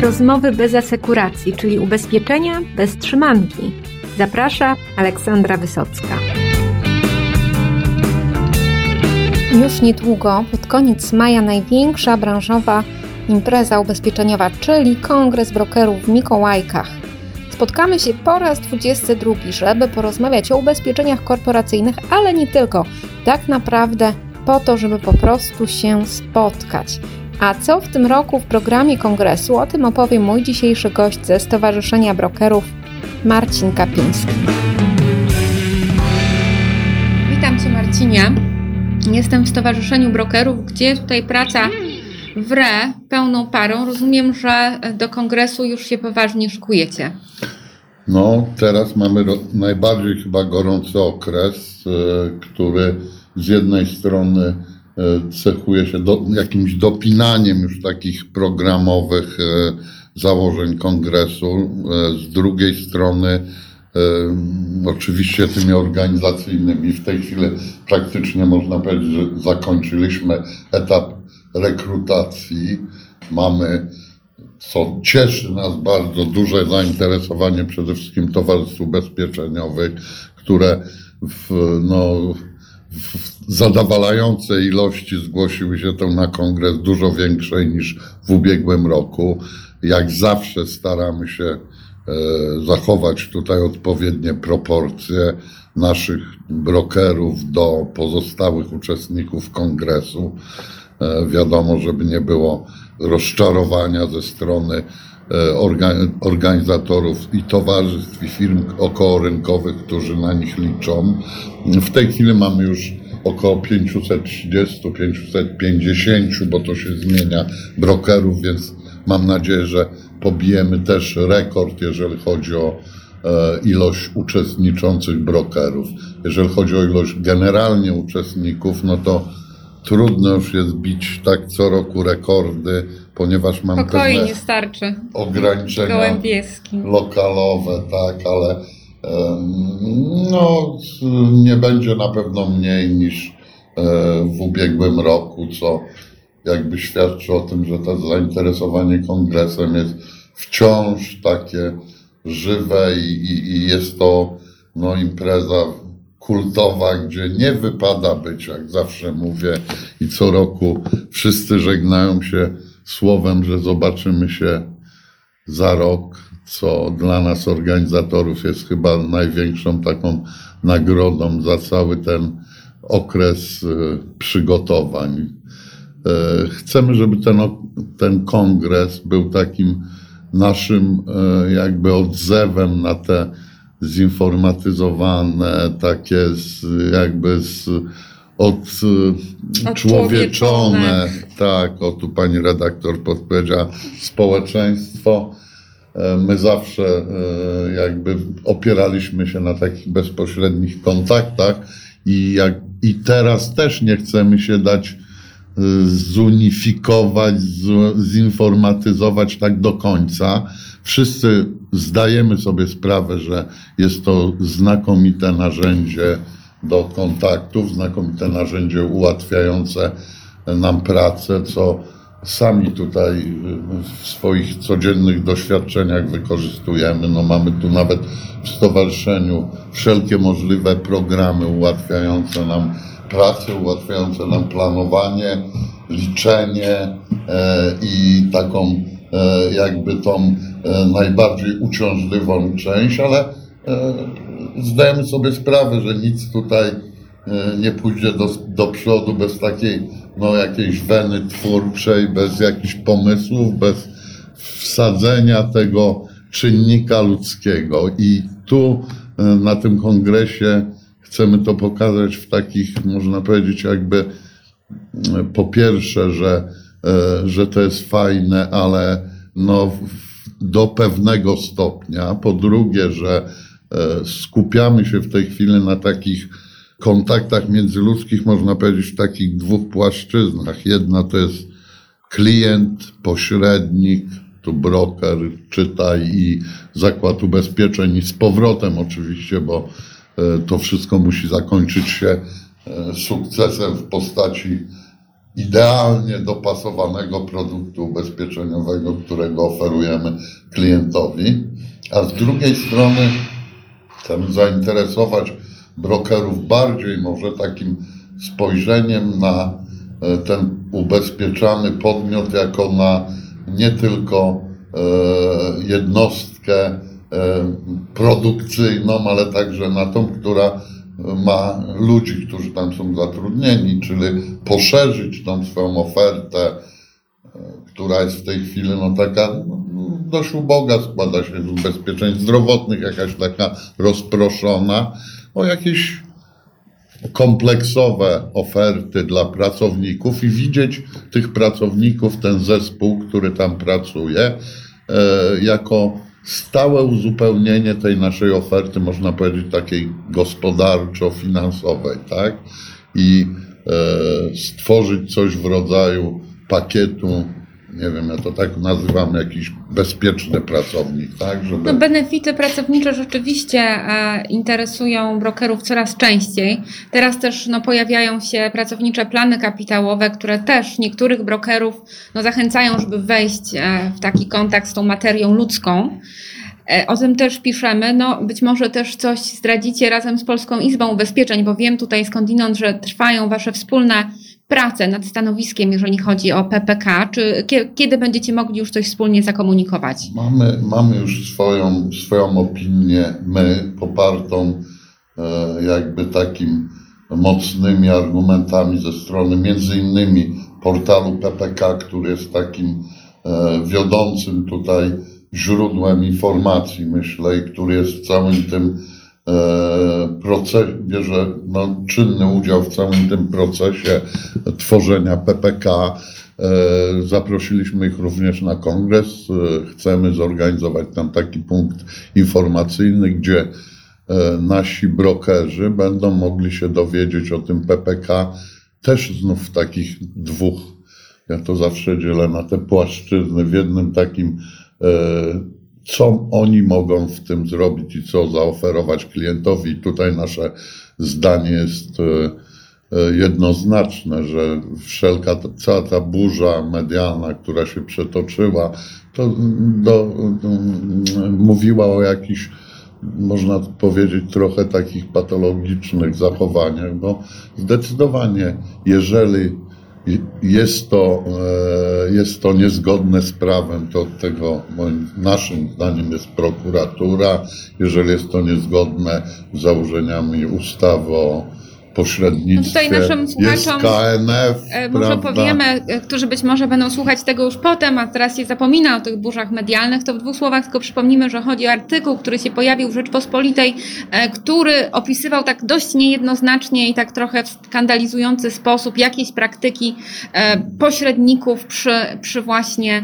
rozmowy bez asekuracji, czyli ubezpieczenia bez trzymanki. Zaprasza Aleksandra Wysocka. Już niedługo, pod koniec maja, największa branżowa impreza ubezpieczeniowa, czyli Kongres Brokerów w Mikołajkach. Spotkamy się po raz 22, żeby porozmawiać o ubezpieczeniach korporacyjnych, ale nie tylko. Tak naprawdę po to, żeby po prostu się spotkać. A co w tym roku w programie kongresu? O tym opowie mój dzisiejszy gość ze Stowarzyszenia Brokerów, Marcin Kapiński. Witam Cię, Marcinie. Jestem w Stowarzyszeniu Brokerów, gdzie tutaj praca wre pełną parą. Rozumiem, że do kongresu już się poważnie szykujecie. No, teraz mamy ro- najbardziej chyba gorący okres, e, który z jednej strony cechuje się do, jakimś dopinaniem już takich programowych e, założeń kongresu, e, z drugiej strony e, oczywiście tymi organizacyjnymi. W tej chwili praktycznie można powiedzieć, że zakończyliśmy etap rekrutacji. Mamy co cieszy nas bardzo duże zainteresowanie przede wszystkim towarzystw ubezpieczeniowych, które w, no, zadowalającej ilości zgłosiły się tam na kongres, dużo większej niż w ubiegłym roku. Jak zawsze staramy się e, zachować tutaj odpowiednie proporcje naszych brokerów do pozostałych uczestników kongresu. E, Wiadomo, żeby nie było rozczarowania ze strony organizatorów i towarzystw i firm okołorynkowych, którzy na nich liczą. W tej chwili mamy już około 530-550, bo to się zmienia, brokerów, więc mam nadzieję, że pobijemy też rekord, jeżeli chodzi o e, ilość uczestniczących brokerów. Jeżeli chodzi o ilość generalnie uczestników, no to trudno już jest bić tak co roku rekordy, ponieważ mam Spokojnie pewne starczy. ograniczenia lokalowe, tak, ale no, nie będzie na pewno mniej niż e, w ubiegłym roku, co jakby świadczy o tym, że to zainteresowanie kongresem jest wciąż takie żywe i, i, i jest to no, impreza kultowa, gdzie nie wypada być, jak zawsze mówię, i co roku wszyscy żegnają się słowem, że zobaczymy się za rok, co dla nas organizatorów jest chyba największą taką nagrodą za cały ten okres e, przygotowań. E, Chcemy, żeby ten, ten kongres był takim naszym e, jakby odzewem na te zinformatyzowane, takie z, jakby z, od, e, człowieczone, tak, o tu pani redaktor podpowiedziała, społeczeństwo. E, My zawsze e, jakby opieraliśmy się na takich bezpośrednich kontaktach i, jak, i teraz też nie chcemy się dać e, zunifikować, zinformatyzować tak do końca. Wszyscy zdajemy sobie sprawę, że jest to znakomite narzędzie do kontaktów, znakomite narzędzie ułatwiające nam pracę, co sami tutaj y, w swoich codziennych doświadczeniach wykorzystujemy. No mamy tu nawet w stowarzyszeniu wszelkie możliwe programy ułatwiające nam pracę, ułatwiające nam planowanie, liczenie e, i taką e, jakby tą e, najbardziej uciążliwą część, ale zdajemy sobie sprawę, że nic tutaj e, nie pójdzie do, do przodu bez takiej no, jakiejś weny twórczej, bez jakichś pomysłów, bez wsadzenia tego czynnika ludzkiego. I tu e, na tym kongresie chcemy to pokazać w takich, można powiedzieć, jakby e, po pierwsze, że, że to jest fajne, ale no, do pewnego stopnia. Po drugie, że skupiamy się w tej chwili na takich kontaktach międzyludzkich, można powiedzieć, w takich dwóch płaszczyznach. Jedna to jest klient, pośrednik, tu broker, czytaj i zakład ubezpieczeń i z powrotem oczywiście, bo e, to wszystko musi zakończyć się e, sukcesem w postaci idealnie dopasowanego produktu ubezpieczeniowego, którego oferujemy klientowi, a z drugiej strony chcemy zainteresować brokerów bardziej może takim spojrzeniem na e, ten ubezpieczany podmiot jako na nie tylko e, jednostkę e, produkcyjną, ale także na tą, która ma ludzi, którzy tam są zatrudnieni, czyli poszerzyć tą swoją ofertę, która jest w tej chwili no taka no, dość uboga, składa się z ubezpieczeń zdrowotnych, jakaś taka rozproszona, o jakieś kompleksowe oferty dla pracowników i widzieć tych pracowników, ten zespół, który tam pracuje, e, jako stałe uzupełnienie tej naszej oferty, można powiedzieć, takiej gospodarczo-finansowej, tak? I e, stworzyć coś w rodzaju pakietu, nie wiem, ja to tak nazywam, jakiś bezpieczny pracownik, tak? Żeby... No, benefity pracownicze rzeczywiście e, interesują brokerów coraz częściej. Teraz też no, pojawiają się pracownicze plany kapitałowe, które też niektórych brokerów no, zachęcają, żeby wejść e, w taki kontakt z tą materią ludzką. E, O tym też piszemy. No, być może też coś zdradzicie razem z Polską Izbą Ubezpieczeń, bo wiem tutaj skądinąd, że trwają Wasze wspólne prace nad stanowiskiem, jeżeli chodzi o PPK. Czy kie- kiedy będziecie mogli już coś wspólnie zakomunikować? Mamy, mamy już swoją, swoją opinię, my, popartą e, jakby takim mocnymi argumentami ze strony między innymi portalu PPK, który jest takim e, wiodącym tutaj źródłem informacji, myślę, i który jest całym tym procesie, bierze no, czynny udział w całym tym procesie tworzenia PPK. E, Zaprosiliśmy ich również na kongres. E, Chcemy zorganizować tam taki punkt informacyjny, gdzie e, nasi brokerzy będą mogli się dowiedzieć o tym PPK też znów w takich dwóch. Ja to zawsze dzielę na te płaszczyzny w jednym takim, e, co oni mogą w tym zrobić i co zaoferować klientowi. Tutaj nasze zdanie jest e, e, jednoznaczne, że wszelka ta, cała ta burza medialna, która się przetoczyła, to do, do, mówiła o jakichś, można powiedzieć, trochę takich patologicznych zachowaniach, bo zdecydowanie, jeżeli jest to, e, jest to niezgodne z prawem, to od tego moim, naszym zdaniem jest prokuratura. Jeżeli jest to niezgodne z założeniami ustawy o pośrednictwie, No tutaj naszym jest słuchaczom, KNF, E, Może powiemy, e, którzy być może będą słuchać tego już potem, a teraz się zapomina o tych burzach medialnych, to w dwóch słowach tylko przypomnimy, że chodzi o artykuł, który się pojawił w Rzeczpospolitej, e, który opisywał tak dość niejednoznacznie i tak trochę w skandalizujący sposób jakieś praktyki pośredników przy, przy właśnie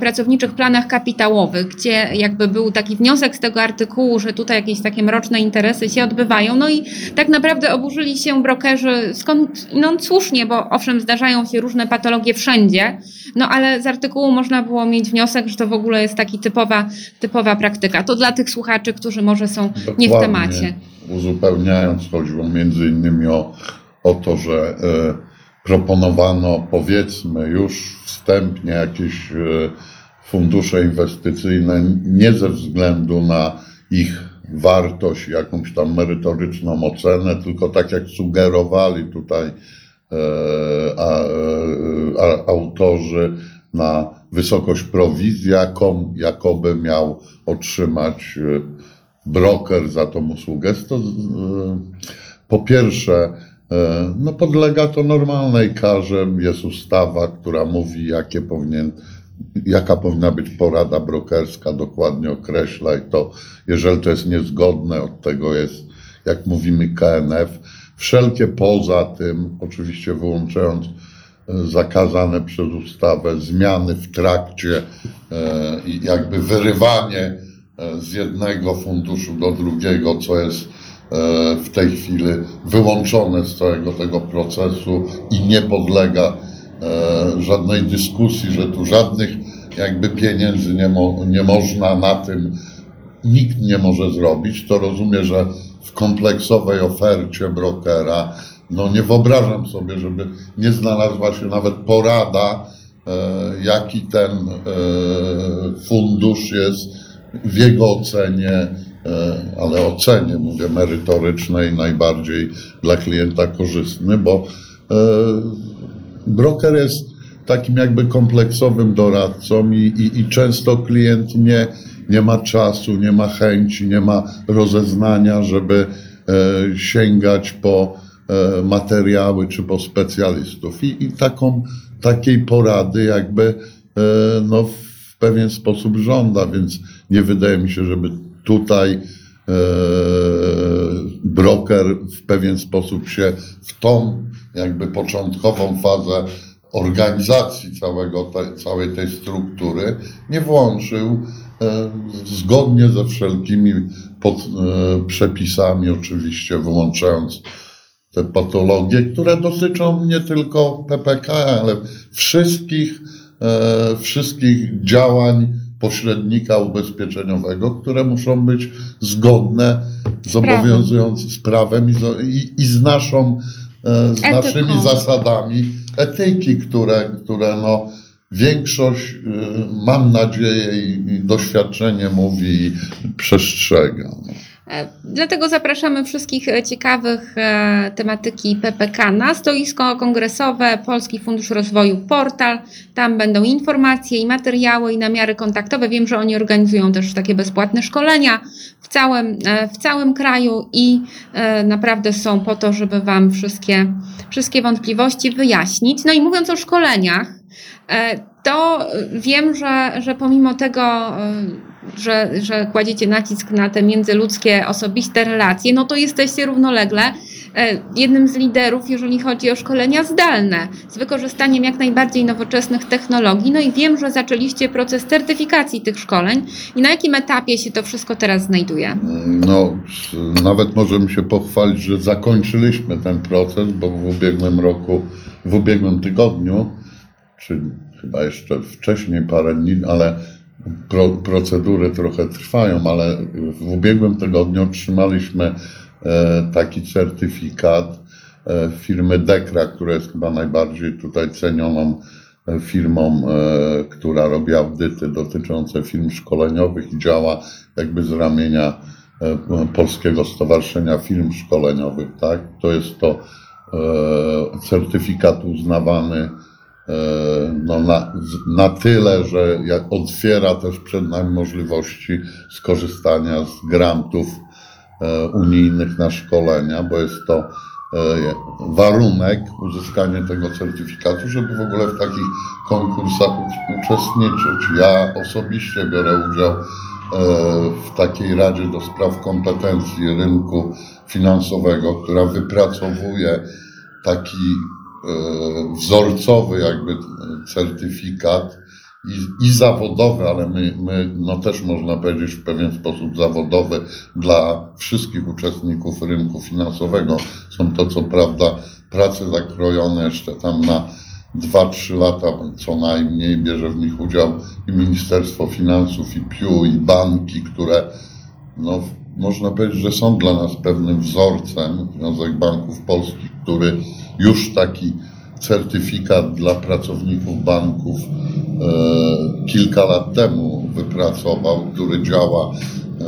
pracowniczych planach kapitałowych, gdzie jakby był taki wniosek z tego artykułu, że tutaj jakieś takie mroczne interesy się odbywają. No i tak naprawdę oburzyli się brokerzy skąd, no słusznie, bo owszem, zdarzają się różne patologie wszędzie, no ale z artykułu można było mieć wniosek, że to w ogóle jest taki typowa, typowa praktyka. To dla tych słuchaczy, którzy może są nie w Dokładnie. temacie. Uzupełniając, chodziło między innymi o, o to, że e, proponowano powiedzmy już wstępnie jakieś e, fundusze inwestycyjne nie ze względu na ich wartość, jakąś tam merytoryczną ocenę, tylko tak jak sugerowali tutaj e, a, e, a, autorzy na wysokość prowizji, jaką jakoby miał otrzymać e, broker za tą usługę. To, po pierwsze, no podlega to normalnej karze. Jest ustawa, która mówi, jakie powinien, jaka powinna być porada brokerska, dokładnie określa i to, jeżeli to jest niezgodne, od tego jest, jak mówimy, KNF. Wszelkie poza tym, oczywiście wyłączając e, zakazane przez ustawę zmiany w trakcie e, jakby wyrywanie e, z jednego funduszu do drugiego, co jest w tej chwili wyłączone z całego tego procesu i nie podlega żadnej dyskusji, że tu żadnych jakby pieniędzy nie, mo, nie można na tym, nikt nie może zrobić, to rozumiem, że w kompleksowej ofercie brokera no nie wyobrażam sobie, żeby nie znalazła się nawet porada, e, jaki ten e, fundusz jest w jego ocenie, e, ale ocenie, mówię, merytorycznej, najbardziej dla klienta korzystny, bo e, broker jest takim jakby kompleksowym doradcą i, i, i często klient nie, nie ma czasu, nie ma chęci, nie ma rozeznania, żeby e, sięgać po e, materiały czy po specjalistów. I, i taką, takiej porady jakby e, no, w pewien sposób żąda, więc nie wydaje mi się, żeby tutaj e, broker w pewien sposób się w tą jakby początkową fazę organizacji całego te, całej tej struktury nie włączył e, zgodnie ze wszelkimi pod, e, przepisami, oczywiście wyłączając te patologie, które dotyczą nie tylko PPK, ale wszystkich, e, wszystkich działań pośrednika ubezpieczeniowego, które muszą być zgodne z obowiązującym z prawem i z, i, i z naszą, z Etyką. naszymi zasadami etyki, które, które no, większość, y, mam nadzieję i, i doświadczenie mówi i przestrzega. E, Dlatego zapraszamy wszystkich e, ciekawych e, tematyki PPK na stoisko kongresowe Polski Fundusz Rozwoju Portal. Tam będą informacje i materiały i namiary kontaktowe. Wiem, że oni organizują też takie bezpłatne szkolenia w całym, w całym kraju i naprawdę są po to, żeby Wam wszystkie, wszystkie wątpliwości wyjaśnić. No i mówiąc o szkoleniach, to wiem, że, że pomimo tego, że, że kładziecie nacisk na te międzyludzkie, osobiste relacje, no to jesteście równolegle e, jednym z liderów, jeżeli chodzi o szkolenia zdalne, z wykorzystaniem jak najbardziej nowoczesnych technologii. No i wiem, że zaczęliście proces certyfikacji tych szkoleń i na jakim etapie się to wszystko teraz znajduje? No, nawet możemy się pochwalić, że zakończyliśmy ten proces, bo w ubiegłym roku, w ubiegłym tygodniu, czy chyba jeszcze wcześniej parę dni, ale pro, procedury trochę trwają, ale w ubiegłym tygodniu otrzymaliśmy e, taki certyfikat e, firmy Dekra, która jest chyba najbardziej tutaj cenioną e, firmą, która robi audyty dotyczące firm szkoleniowych i działa jakby z ramienia Polskiego Stowarzyszenia Firm Szkoleniowych, tak? To jest to certyfikat uznawany no, na, na tyle, że jak otwiera też przed nami możliwości skorzystania z grantów e, unijnych na szkolenia, bo jest to e, warunek uzyskania tego certyfikatu, żeby w ogóle w takich konkursach uczestniczyć. Ja osobiście biorę udział e, w takiej Radzie do Spraw Kompetencji Rynku Finansowego, która wypracowuje taki e, wzorcowy jakby certyfikat i, i zawodowy, ale my, my no też można powiedzieć w pewien sposób zawodowy dla wszystkich uczestników rynku finansowego. Są to co prawda prace zakrojone jeszcze tam na 2-3 lata co najmniej bierze w nich udział i Ministerstwo Finansów, i PIU, i banki, które no, można powiedzieć, że są dla nas pewnym wzorcem, Związek Banków Polskich, który już taki certyfikat dla pracowników banków e, kilka lat temu wypracował, który działa e,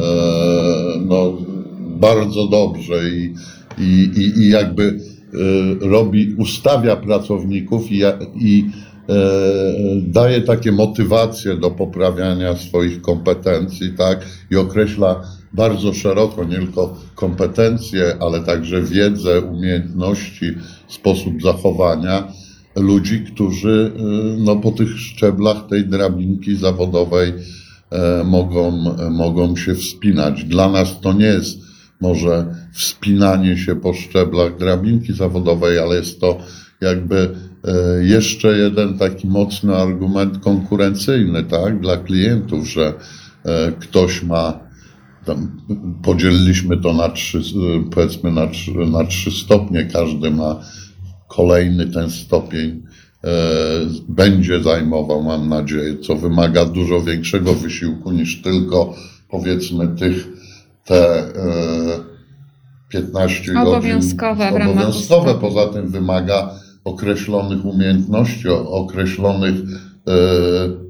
no, bardzo dobrze i, i, i, i jakby e, robi, ustawia pracowników i, i e, daje takie motywacje do poprawiania swoich kompetencji, tak, i określa bardzo szeroko nie tylko kompetencje, ale także wiedzę, umiejętności, sposób zachowania ludzi, którzy y, no, po tych szczeblach tej drabinki zawodowej e, mogą, mogą się wspinać. Dla nas to nie jest może wspinanie się po szczeblach drabinki zawodowej, ale jest to jakby e, jeszcze jeden taki mocny argument konkurencyjny, tak, dla klientów, że e, ktoś ma podzieliliśmy to na trzy, e, powiedzmy na trzy, na trzy stopnie, każdy ma kolejny ten stopień e, będzie zajmował, mam nadzieję, co wymaga dużo większego wysiłku niż tylko powiedzmy tych te e, 15 Obowiązkowe godzin. Obowiązkowe, poza tym wymaga określonych umiejętności, określonych e,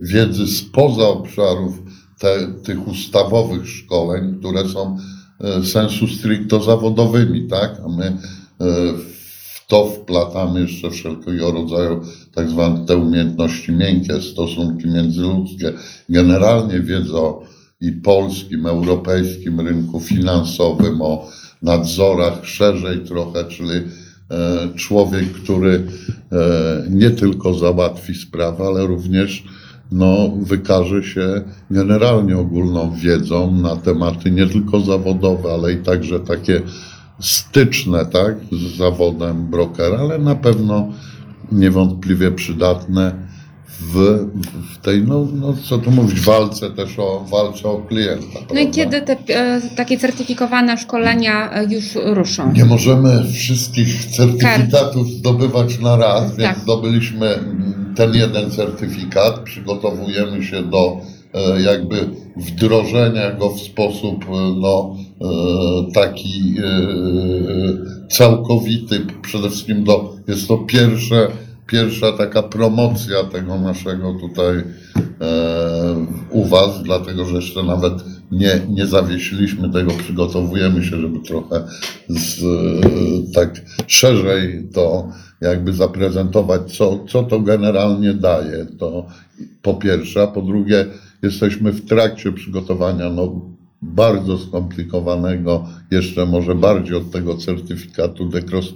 wiedzy spoza obszarów te, tych ustawowych szkoleń, które są e, sensu stricto zawodowymi, tak? A my e, w to wplatamy jeszcze wszelkiego rodzaju tak zwane te umiejętności miękkie, stosunki międzyludzkie, generalnie wiedzę o i polskim, europejskim rynku finansowym, o nadzorach szerzej trochę, czyli e, człowiek, który nie tylko załatwi sprawę, ale również no, wykaże się generalnie ogólną wiedzą na tematy nie tylko zawodowe, ale i także takie styczne tak, z zawodem brokera, ale na pewno niewątpliwie przydatne w, w tej, no, no co tu mówić, walce też o, walce o klienta. No i prawda? kiedy te e, takie certyfikowane szkolenia e, już ruszą? Nie możemy wszystkich certyfikatów zdobywać na raz, więc Tak. zdobyliśmy ten jeden certyfikat, przygotowujemy się do e, jakby wdrożenia go w sposób e, no, e, taki całkowity, przede wszystkim do, jest to pierwsze, pierwsza taka promocja tego naszego tutaj u Was, dlatego że jeszcze nawet nie, nie zawiesiliśmy tego, przygotowujemy się, żeby trochę z, tak szerzej to jakby zaprezentować, co, co to generalnie daje. To po pierwsze, a po drugie jesteśmy w trakcie przygotowania no, bardzo skomplikowanego, jeszcze może bardziej od tego certyfikatu dekros,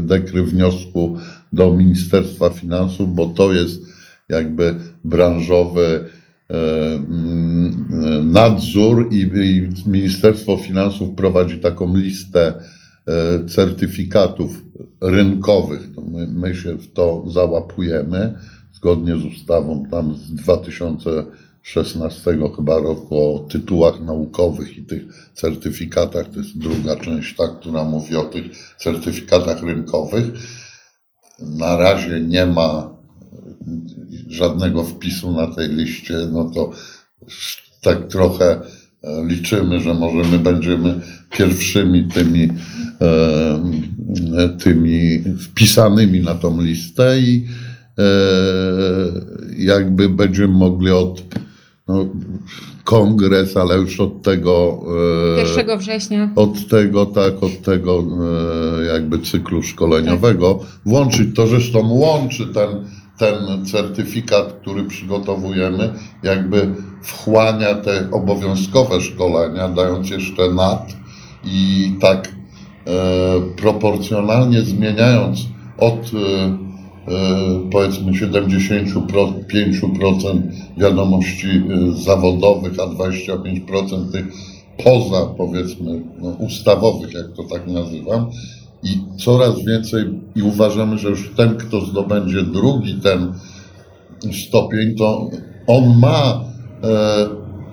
dekry wniosku do Ministerstwa Finansów, bo to jest jakby branżowy e, mm, e, nadzór i, Ministerstwo Finansów prowadzi taką listę certyfikatów rynkowych. My, my się w to załapujemy zgodnie z ustawą tam z 2016 chyba roku o tytułach naukowych i tych certyfikatach. To jest druga część, ta, która mówi o tych certyfikatach rynkowych. Na razie nie ma żadnego wpisu na tej liście, no to tak trochę e, liczymy, że może my będziemy pierwszymi tymi, e, tymi wpisanymi na tą listę i e, jakby będziemy mogli od no, kongres, ale już od tego e, 1 września. od tego, tak, od tego e, jakby cyklu szkoleniowego włączyć. To zresztą łączy ten, ten certyfikat, który przygotowujemy, jakby wchłania te obowiązkowe szkolenia, dając jeszcze nad i tak e, proporcjonalnie zmieniając od e, e, powiedzmy 75% wiadomości e, zawodowych, a 25% tych poza powiedzmy no, ustawowych, jak to tak nazywam. I coraz więcej, i uważamy, że już ten, kto zdobędzie drugi ten stopień, to on ma e,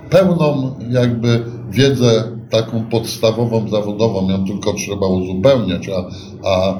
pełną jakby wiedzę taką podstawową, zawodową, ją tylko trzeba uzupełniać, a, a e,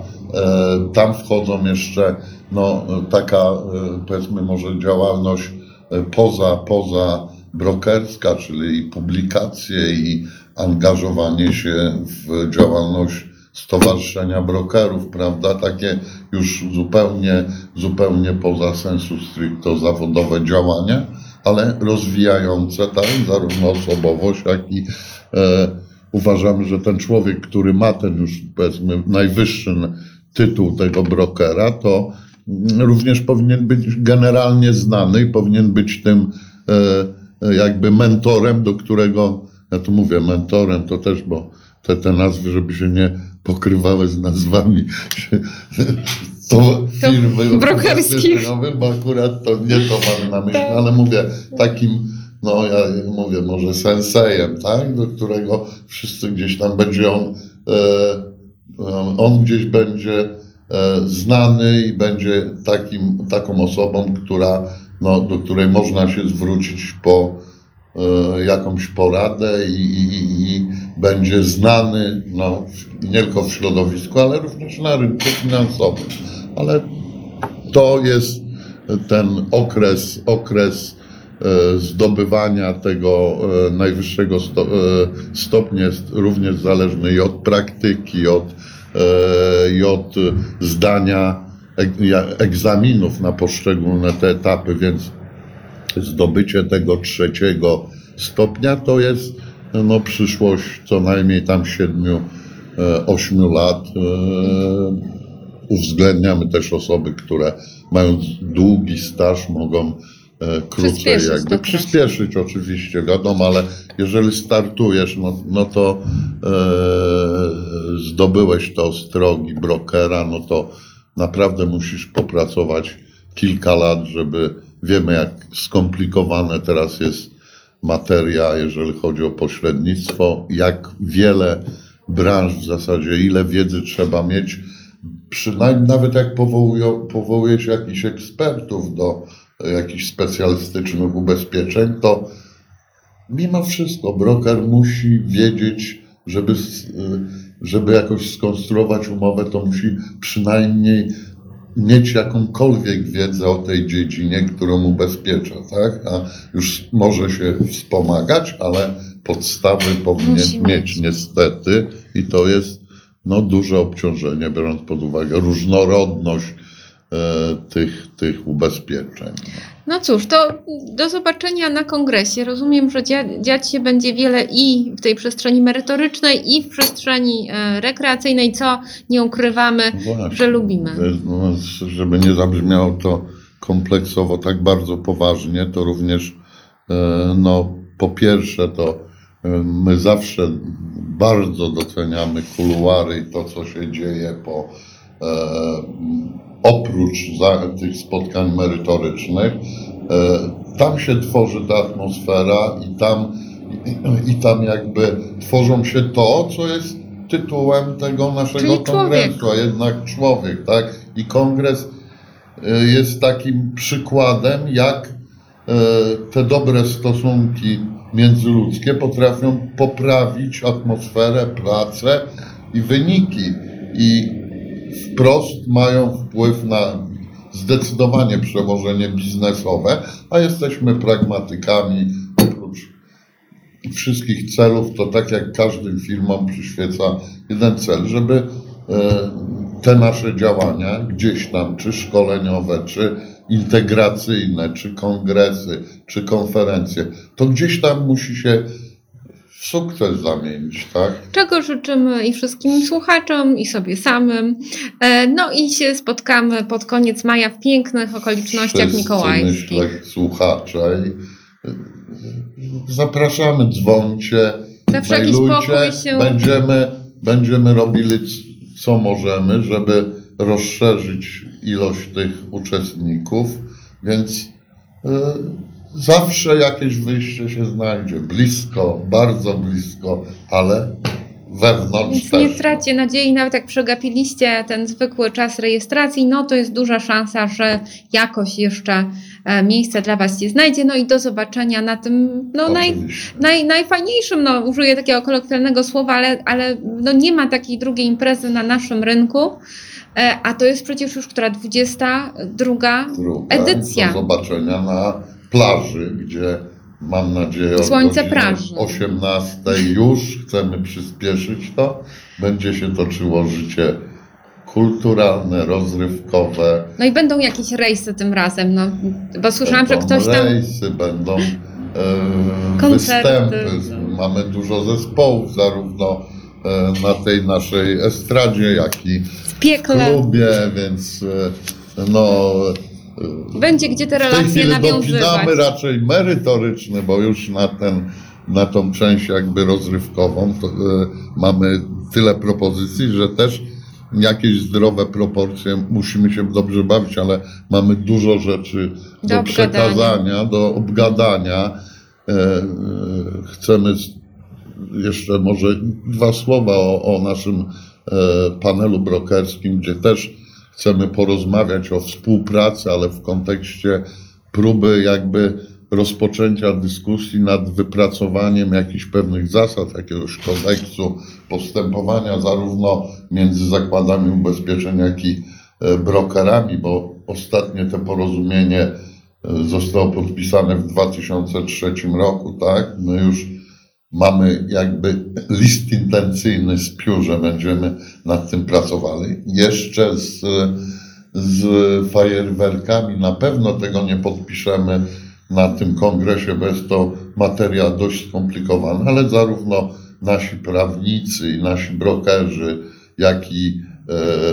tam wchodzą jeszcze no, taka e, powiedzmy może działalność e, poza, poza brokerska, czyli i publikacje i angażowanie się w działalność stowarzyszenia brokerów, prawda, takie już zupełnie, zupełnie poza sensu stricto zawodowe działania, ale rozwijające tak, zarówno osobowość, jak i e, uważamy, że ten człowiek, który ma ten już powiedzmy najwyższy tytuł tego brokera, to mm, również powinien być generalnie znany i powinien być tym e, jakby mentorem, do którego, ja tu mówię mentorem, to też, bo te, te nazwy, żeby się nie pokrywały z nazwami to firmy brokerskich. bo akurat to nie to mamy na myśli, ale mówię takim, no ja mówię może sensejem, tak, do którego wszyscy gdzieś tam będzie on, e, on gdzieś będzie e, znany i będzie takim, taką osobą, która, no, do której można się zwrócić po jakąś poradę i, i, i będzie znany no, nie tylko w środowisku, ale również na rynku finansowym. Ale to jest ten okres, okres e, zdobywania tego e, najwyższego sto, e, stopnia jest również zależny i od praktyki, od, e, i od zdania egzaminów na poszczególne te etapy, więc zdobycie tego trzeciego stopnia to jest no, przyszłość co najmniej tam siedmiu, e, ośmiu lat. E, Uwzględniamy też osoby, które mając długi staż mogą e, krócej Przyspieszyć jakby to przyspieszyć oczywiście, wiadomo, ale jeżeli startujesz, no, no to e, zdobyłeś to z drogi brokera, no to naprawdę musisz popracować kilka lat, żeby wiemy jak skomplikowane teraz jest materia, jeżeli chodzi o pośrednictwo, jak wiele branż w zasadzie, ile wiedzy trzeba mieć, przynajmniej nawet jak powołują, powołuje się jakichś ekspertów do e, jakichś specjalistycznych ubezpieczeń, to mimo wszystko broker musi wiedzieć, żeby, y, żeby jakoś skonstruować umowę, to musi przynajmniej mieć jakąkolwiek wiedzę o tej dziedzinie, którą ubezpiecza, tak? A już może się wspomagać, ale podstawy powinien mieć niestety i to jest no, duże obciążenie, biorąc pod uwagę różnorodność tych, tych ubezpieczeń. No cóż, to do zobaczenia na kongresie. Rozumiem, że dzia- dziać się będzie wiele i w tej przestrzeni merytorycznej, i w przestrzeni e, rekreacyjnej, co nie ukrywamy, Właśnie. że lubimy. No, żeby nie zabrzmiało to kompleksowo tak bardzo poważnie, to również e, no, po pierwsze to e, my zawsze bardzo doceniamy kuluary i to, co się dzieje po e, oprócz za, tych spotkań merytorycznych. E, tam się tworzy ta atmosfera i tam, i, i tam jakby tworzą się to, co jest tytułem tego naszego Czyli człowiek. kongresu, a jednak człowiek, tak? I kongres e, jest takim przykładem, jak e, te dobre stosunki międzyludzkie potrafią poprawić atmosferę, pracę i wyniki. I wprost mają wpływ na zdecydowanie przełożenie biznesowe, a jesteśmy pragmatykami. Oprócz wszystkich celów, to tak jak każdym firmom przyświeca jeden cel, żeby e, te nasze działania gdzieś tam, czy szkoleniowe, czy integracyjne, czy kongresy, czy konferencje, to gdzieś tam musi się w sukces zamienić, tak? Czego życzymy i wszystkim słuchaczom, i sobie samym. E, No i się spotkamy pod koniec maja w pięknych okolicznościach Wszyscy, mikołajskich. Myślę, słuchacze. Zapraszamy, dzwońcie, Za wszelki mailujcie. się- Będziemy, będziemy robili co możemy, żeby rozszerzyć ilość tych uczestników, więc y, zawsze jakieś wyjście się znajdzie. Blisko, bardzo blisko, ale wewnątrz Więc też. nie traćcie nadziei, nawet jak przegapiliście ten zwykły czas rejestracji, no to jest duża szansa, że jakoś jeszcze e, miejsce dla Was się znajdzie. No i do zobaczenia na tym no, naj, naj, najfajniejszym, no użyję takiego kolokwialnego słowa, ale, ale no, nie ma takiej drugiej imprezy na naszym rynku. E, A to jest przecież już która 22 Druga, edycja. Do zobaczenia na plaży, gdzie mam nadzieję o Słońce godzinie praży. 18 już chcemy przyspieszyć to. Będzie się toczyło życie kulturalne, rozrywkowe. No i będą jakieś rejsy tym razem, no, bo słyszałam, że będą ktoś tam rejsy, będą e, występy. Mamy dużo zespołów, zarówno e, na tej naszej estradzie, jak i w klubie, więc e, no... będzie gdzie te relacje nawiązywać. raczej merytoryczny, bo już na, ten, na tą część jakby rozrywkową to, e, mamy tyle propozycji, że też jakieś zdrowe proporcje musimy się dobrze bawić, ale mamy dużo rzeczy do, Do przekazania, do obgadania. E, e, chcemy jeszcze może dwa słowa o, o naszym panelu brokerskim, gdzie też chcemy porozmawiać o współpracy, ale w kontekście próby jakby rozpoczęcia dyskusji nad wypracowaniem jakichś pewnych zasad, jakiegoś kodeksu postępowania zarówno między zakładami ubezpieczeń, jak i e, brokerami, bo ostatnie te porozumienie e, zostało podpisane w 2003 roku, tak? My już mamy jakby list intencyjny z piór, będziemy nad tym pracowali. Jeszcze z, z fajerwerkami na pewno tego nie podpiszemy na tym kongresie, bo jest to materia dość skomplikowana, ale zarówno nasi prawnicy i nasi brokerzy, jak i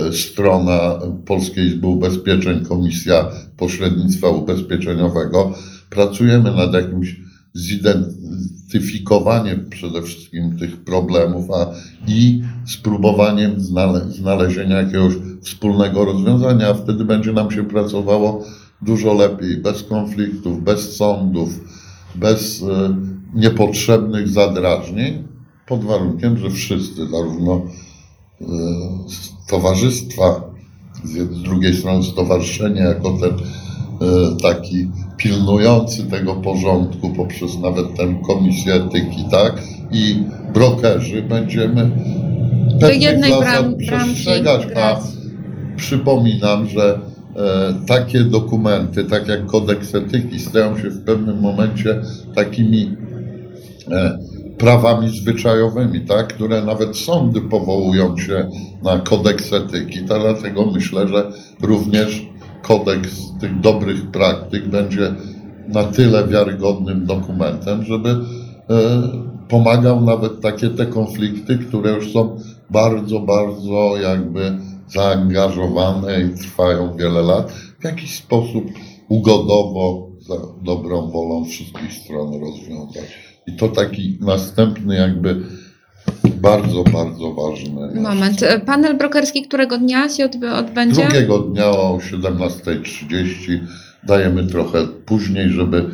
e, strona Polskiej Izby Ubezpieczeń, Komisja Pośrednictwa Ubezpieczeniowego, pracujemy nad jakimś zidentyfikowaniem przede wszystkim tych problemów, a i spróbowaniem znale znalezienia jakiegoś wspólnego rozwiązania, a wtedy będzie nam się pracowało dużo lepiej, bez konfliktów, bez sądów, bez e, niepotrzebnych zadrażnień, pod warunkiem, że wszyscy, zarówno e, towarzystwa, z drugiej strony stowarzyszenie, jako ten e, taki pilnujący tego porządku poprzez nawet tę komisję etyki, tak, i brokerzy będziemy pewnych zasad przestrzegać, a przypominam, że e, takie dokumenty, tak jak kodeks etyki, stają się w pewnym momencie takimi e, prawami zwyczajowymi, tak, które nawet sądy powołują się na kodeks etyki. To dlatego myślę, że również kodeks tych dobrych praktyk będzie na tyle wiarygodnym dokumentem, żeby e, pomagał nawet takie te konflikty, które już są bardzo, bardzo jakby zaangażowane i trwają wiele lat, w jakiś sposób ugodowo, za dobrą wolą wszystkich stron rozwiązać. I to taki następny jakby bardzo, bardzo ważny. Moment. E, Panel brokerski którego dnia się odbędzie? Drugiego dnia o 17.30 dajemy trochę później, żeby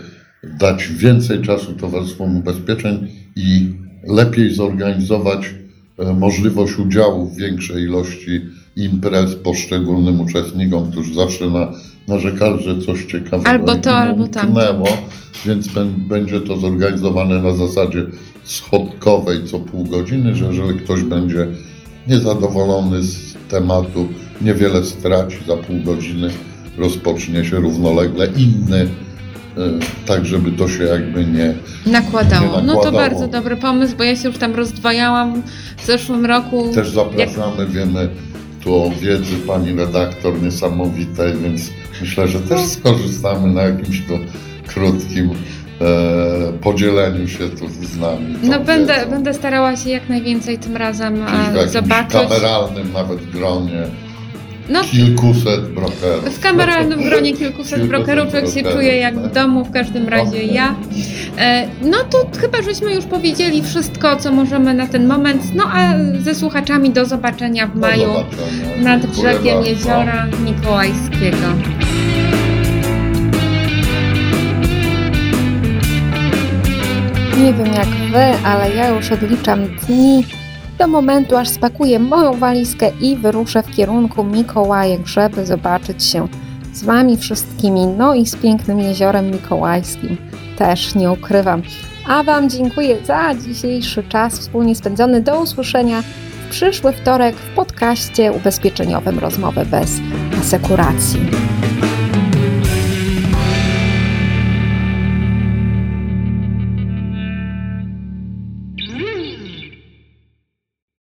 dać więcej czasu towarzystwom ubezpieczeń i lepiej zorganizować e, możliwość udziału w większej ilości imprez poszczególnym uczestnikom, którzy zawsze na, narzekali, że coś ciekawego Albo to, albo tamto. więc będzie to zorganizowane na zasadzie schodkowej co pół godziny, że jeżeli ktoś będzie niezadowolony z tematu, niewiele straci za pół godziny, rozpocznie się równolegle inny, y, tak żeby to się jakby nie, Nakładało. Nie No to nakładało. bardzo dobry pomysł, bo ja się już tam rozdwajałam w zeszłym roku. Też zapraszamy, wiemy tu o wiedzy pani redaktor niesamowitej, więc myślę, że też skorzystamy na jakimś tu krótkim e, podzieleniu się tu z nami. No będę, wiedzą. będę starała się jak najwięcej tym razem Czyli w e, zobaczyć. kameralnym nawet gronie No kilkuset brokerów. w kameralnym gronie kilkuset brokerów człowiek się brokerów, czuje jak tak. w domu, w każdym razie Okej. ja. E, No to chyba żeśmy już powiedzieli wszystko, co możemy na ten moment. No a ze słuchaczami do zobaczenia w maju zobaczenia. nad brzegiem bardzo. jeziora Mikołajskiego. Nie wiem jak wy, ale ja już odliczam dni do momentu, aż spakuję moją walizkę i wyruszę w kierunku Mikołajek, żeby zobaczyć się z wami wszystkimi, no i z pięknym jeziorem mikołajskim. Też nie ukrywam. A wam dziękuję za dzisiejszy czas wspólnie spędzony. Do usłyszenia w przyszły wtorek w podcaście ubezpieczeniowym Rozmowy bez asekuracji.